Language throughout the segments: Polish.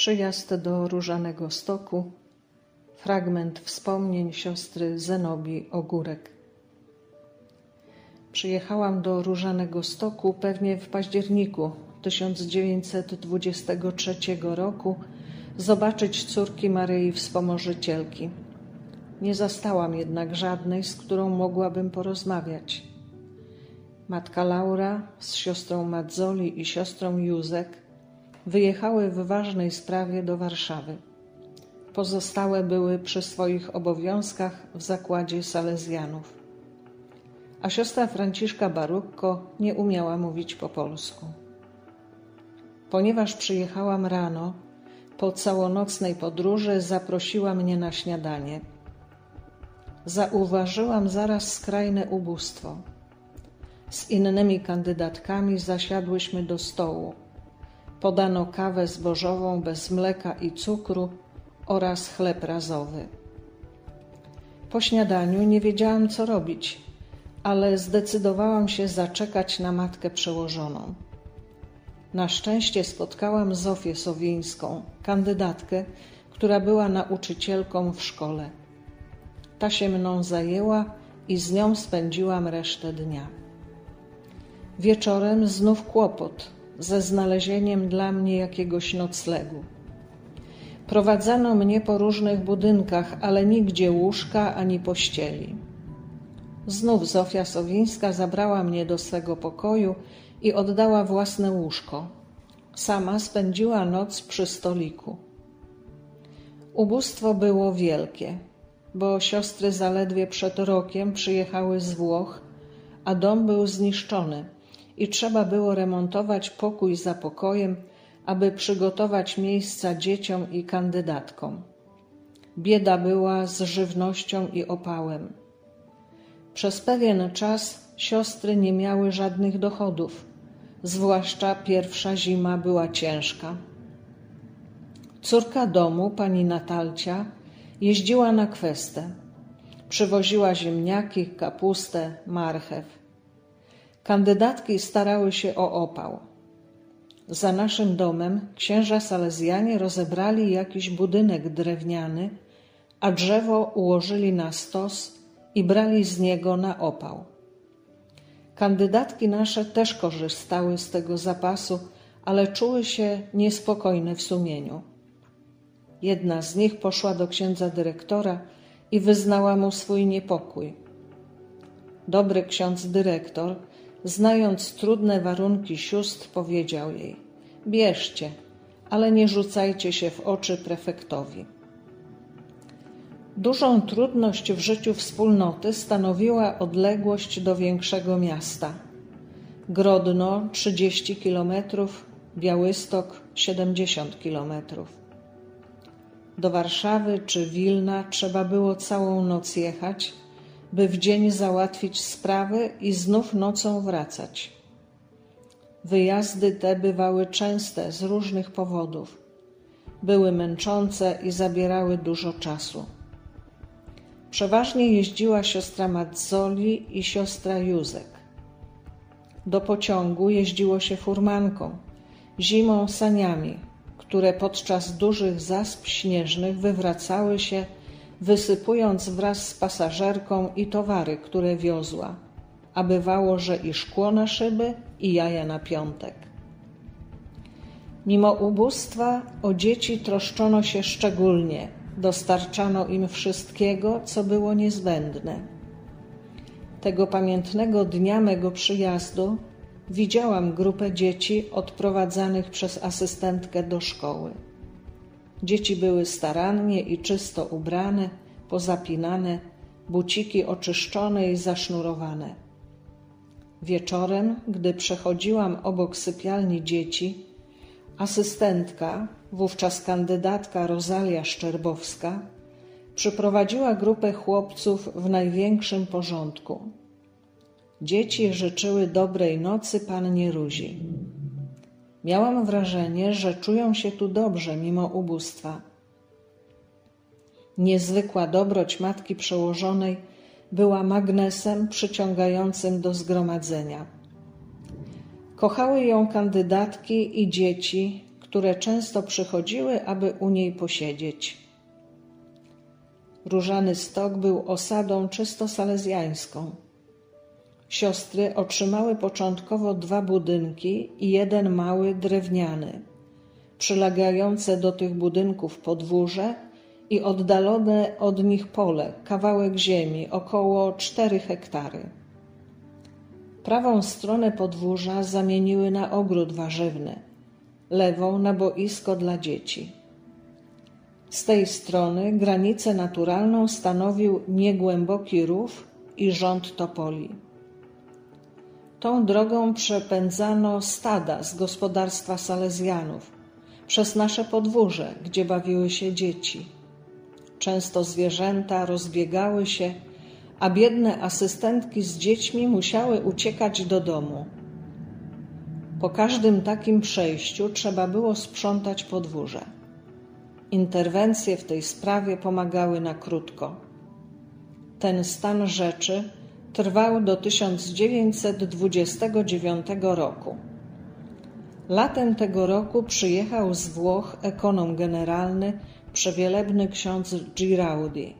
Przyjazd do Różanego Stoku, fragment wspomnień siostry Zenobii Ogórek. Przyjechałam do Różanego Stoku pewnie w październiku 1923 roku zobaczyć córki Maryi Wspomożycielki. Nie zastałam jednak żadnej, z którą mogłabym porozmawiać. Matka Laura z siostrą Madzoli i siostrą Józek wyjechały w ważnej sprawie do Warszawy. Pozostałe były przy swoich obowiązkach w zakładzie Salezjanów. A siostra Franciszka Barukko nie umiała mówić po polsku. Ponieważ przyjechałam rano, po całonocnej podróży zaprosiła mnie na śniadanie. Zauważyłam zaraz skrajne ubóstwo. Z innymi kandydatkami zasiadłyśmy do stołu. Podano kawę zbożową bez mleka i cukru oraz chleb razowy. Po śniadaniu nie wiedziałam, co robić, ale zdecydowałam się zaczekać na matkę przełożoną. Na szczęście spotkałam Zofię Sowińską, kandydatkę, która była nauczycielką w szkole. Ta się mną zajęła i z nią spędziłam resztę dnia. Wieczorem znów kłopot ze znalezieniem dla mnie jakiegoś noclegu. Prowadzano mnie po różnych budynkach, ale nigdzie łóżka ani pościeli. Znów Zofia Sowińska zabrała mnie do swego pokoju i oddała własne łóżko. Sama spędziła noc przy stoliku. Ubóstwo było wielkie, bo siostry zaledwie przed rokiem przyjechały z Włoch, a dom był zniszczony i trzeba było remontować pokój za pokojem, aby przygotować miejsca dzieciom i kandydatkom. Bieda była z żywnością i opałem. Przez pewien czas siostry nie miały żadnych dochodów, zwłaszcza pierwsza zima była ciężka. Córka domu, pani Natalcia, jeździła na kwestę. Przywoziła ziemniaki, kapustę, marchew. Kandydatki starały się o opał. Za naszym domem księża salezjanie rozebrali jakiś budynek drewniany, a drzewo ułożyli na stos i brali z niego na opał. Kandydatki nasze też korzystały z tego zapasu, ale czuły się niespokojne w sumieniu. Jedna z nich poszła do księdza dyrektora i wyznała mu swój niepokój. Dobry ksiądz dyrektor, znając trudne warunki sióstr, powiedział jej: Bierzcie, ale nie rzucajcie się w oczy prefektowi. Dużą trudność w życiu wspólnoty stanowiła odległość do większego miasta. Grodno 30 km, Białystok 70 km. Do Warszawy czy Wilna trzeba było całą noc jechać, by w dzień załatwić sprawy i znów nocą wracać. Wyjazdy te bywały częste z różnych powodów. Były męczące i zabierały dużo czasu. Przeważnie jeździła siostra Mazzoli i siostra Józek. Do pociągu jeździło się furmanką, zimą saniami, które podczas dużych zasp śnieżnych wywracały się, wysypując wraz z pasażerką i towary, które wiozła, a bywało, że i szkło na szyby, i jaja na piątek. Mimo ubóstwa o dzieci troszczono się szczególnie – dostarczano im wszystkiego, co było niezbędne. Tego pamiętnego dnia mego przyjazdu widziałam grupę dzieci odprowadzanych przez asystentkę do szkoły. Dzieci były starannie i czysto ubrane, pozapinane, buciki oczyszczone i zasznurowane. Wieczorem, gdy przechodziłam obok sypialni dzieci, asystentka, wówczas kandydatka Rosalia Szczerbowska, przyprowadziła grupę chłopców w największym porządku. Dzieci życzyły dobrej nocy pannie Ruzi. Miałam wrażenie, że czują się tu dobrze mimo ubóstwa. Niezwykła dobroć matki przełożonej była magnesem przyciągającym do zgromadzenia. Kochały ją kandydatki i dzieci, które często przychodziły, aby u niej posiedzieć. Różany Stok był osadą czysto salezjańską. Siostry otrzymały początkowo dwa budynki i jeden mały drewniany, przylegające do tych budynków podwórze i oddalone od nich pole, kawałek ziemi, około 4 hektary. Prawą stronę podwórza zamieniły na ogród warzywny, lewą na boisko dla dzieci. Z tej strony granicę naturalną stanowił niegłęboki rów i rząd topoli. Tą drogą przepędzano stada z gospodarstwa Salezjanów przez nasze podwórze, gdzie bawiły się dzieci. Często zwierzęta rozbiegały się, a biedne asystentki z dziećmi musiały uciekać do domu. Po każdym takim przejściu trzeba było sprzątać podwórze. Interwencje w tej sprawie pomagały na krótko. Ten stan rzeczy trwał do 1929 roku. Latem tego roku przyjechał z Włoch ekonom generalny, przewielebny ksiądz Giraudi.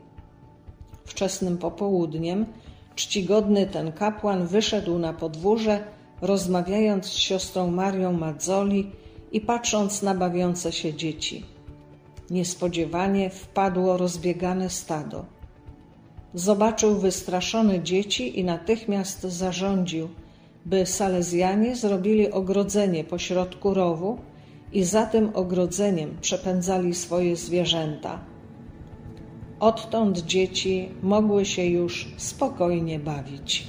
Wczesnym popołudniem czcigodny ten kapłan wyszedł na podwórze, rozmawiając z siostrą Marią Mazzoli i patrząc na bawiące się dzieci. Niespodziewanie wpadło rozbiegane stado. Zobaczył wystraszone dzieci i natychmiast zarządził, by Salezjanie zrobili ogrodzenie pośrodku rowu i za tym ogrodzeniem przepędzali swoje zwierzęta. Odtąd dzieci mogły się już spokojnie bawić.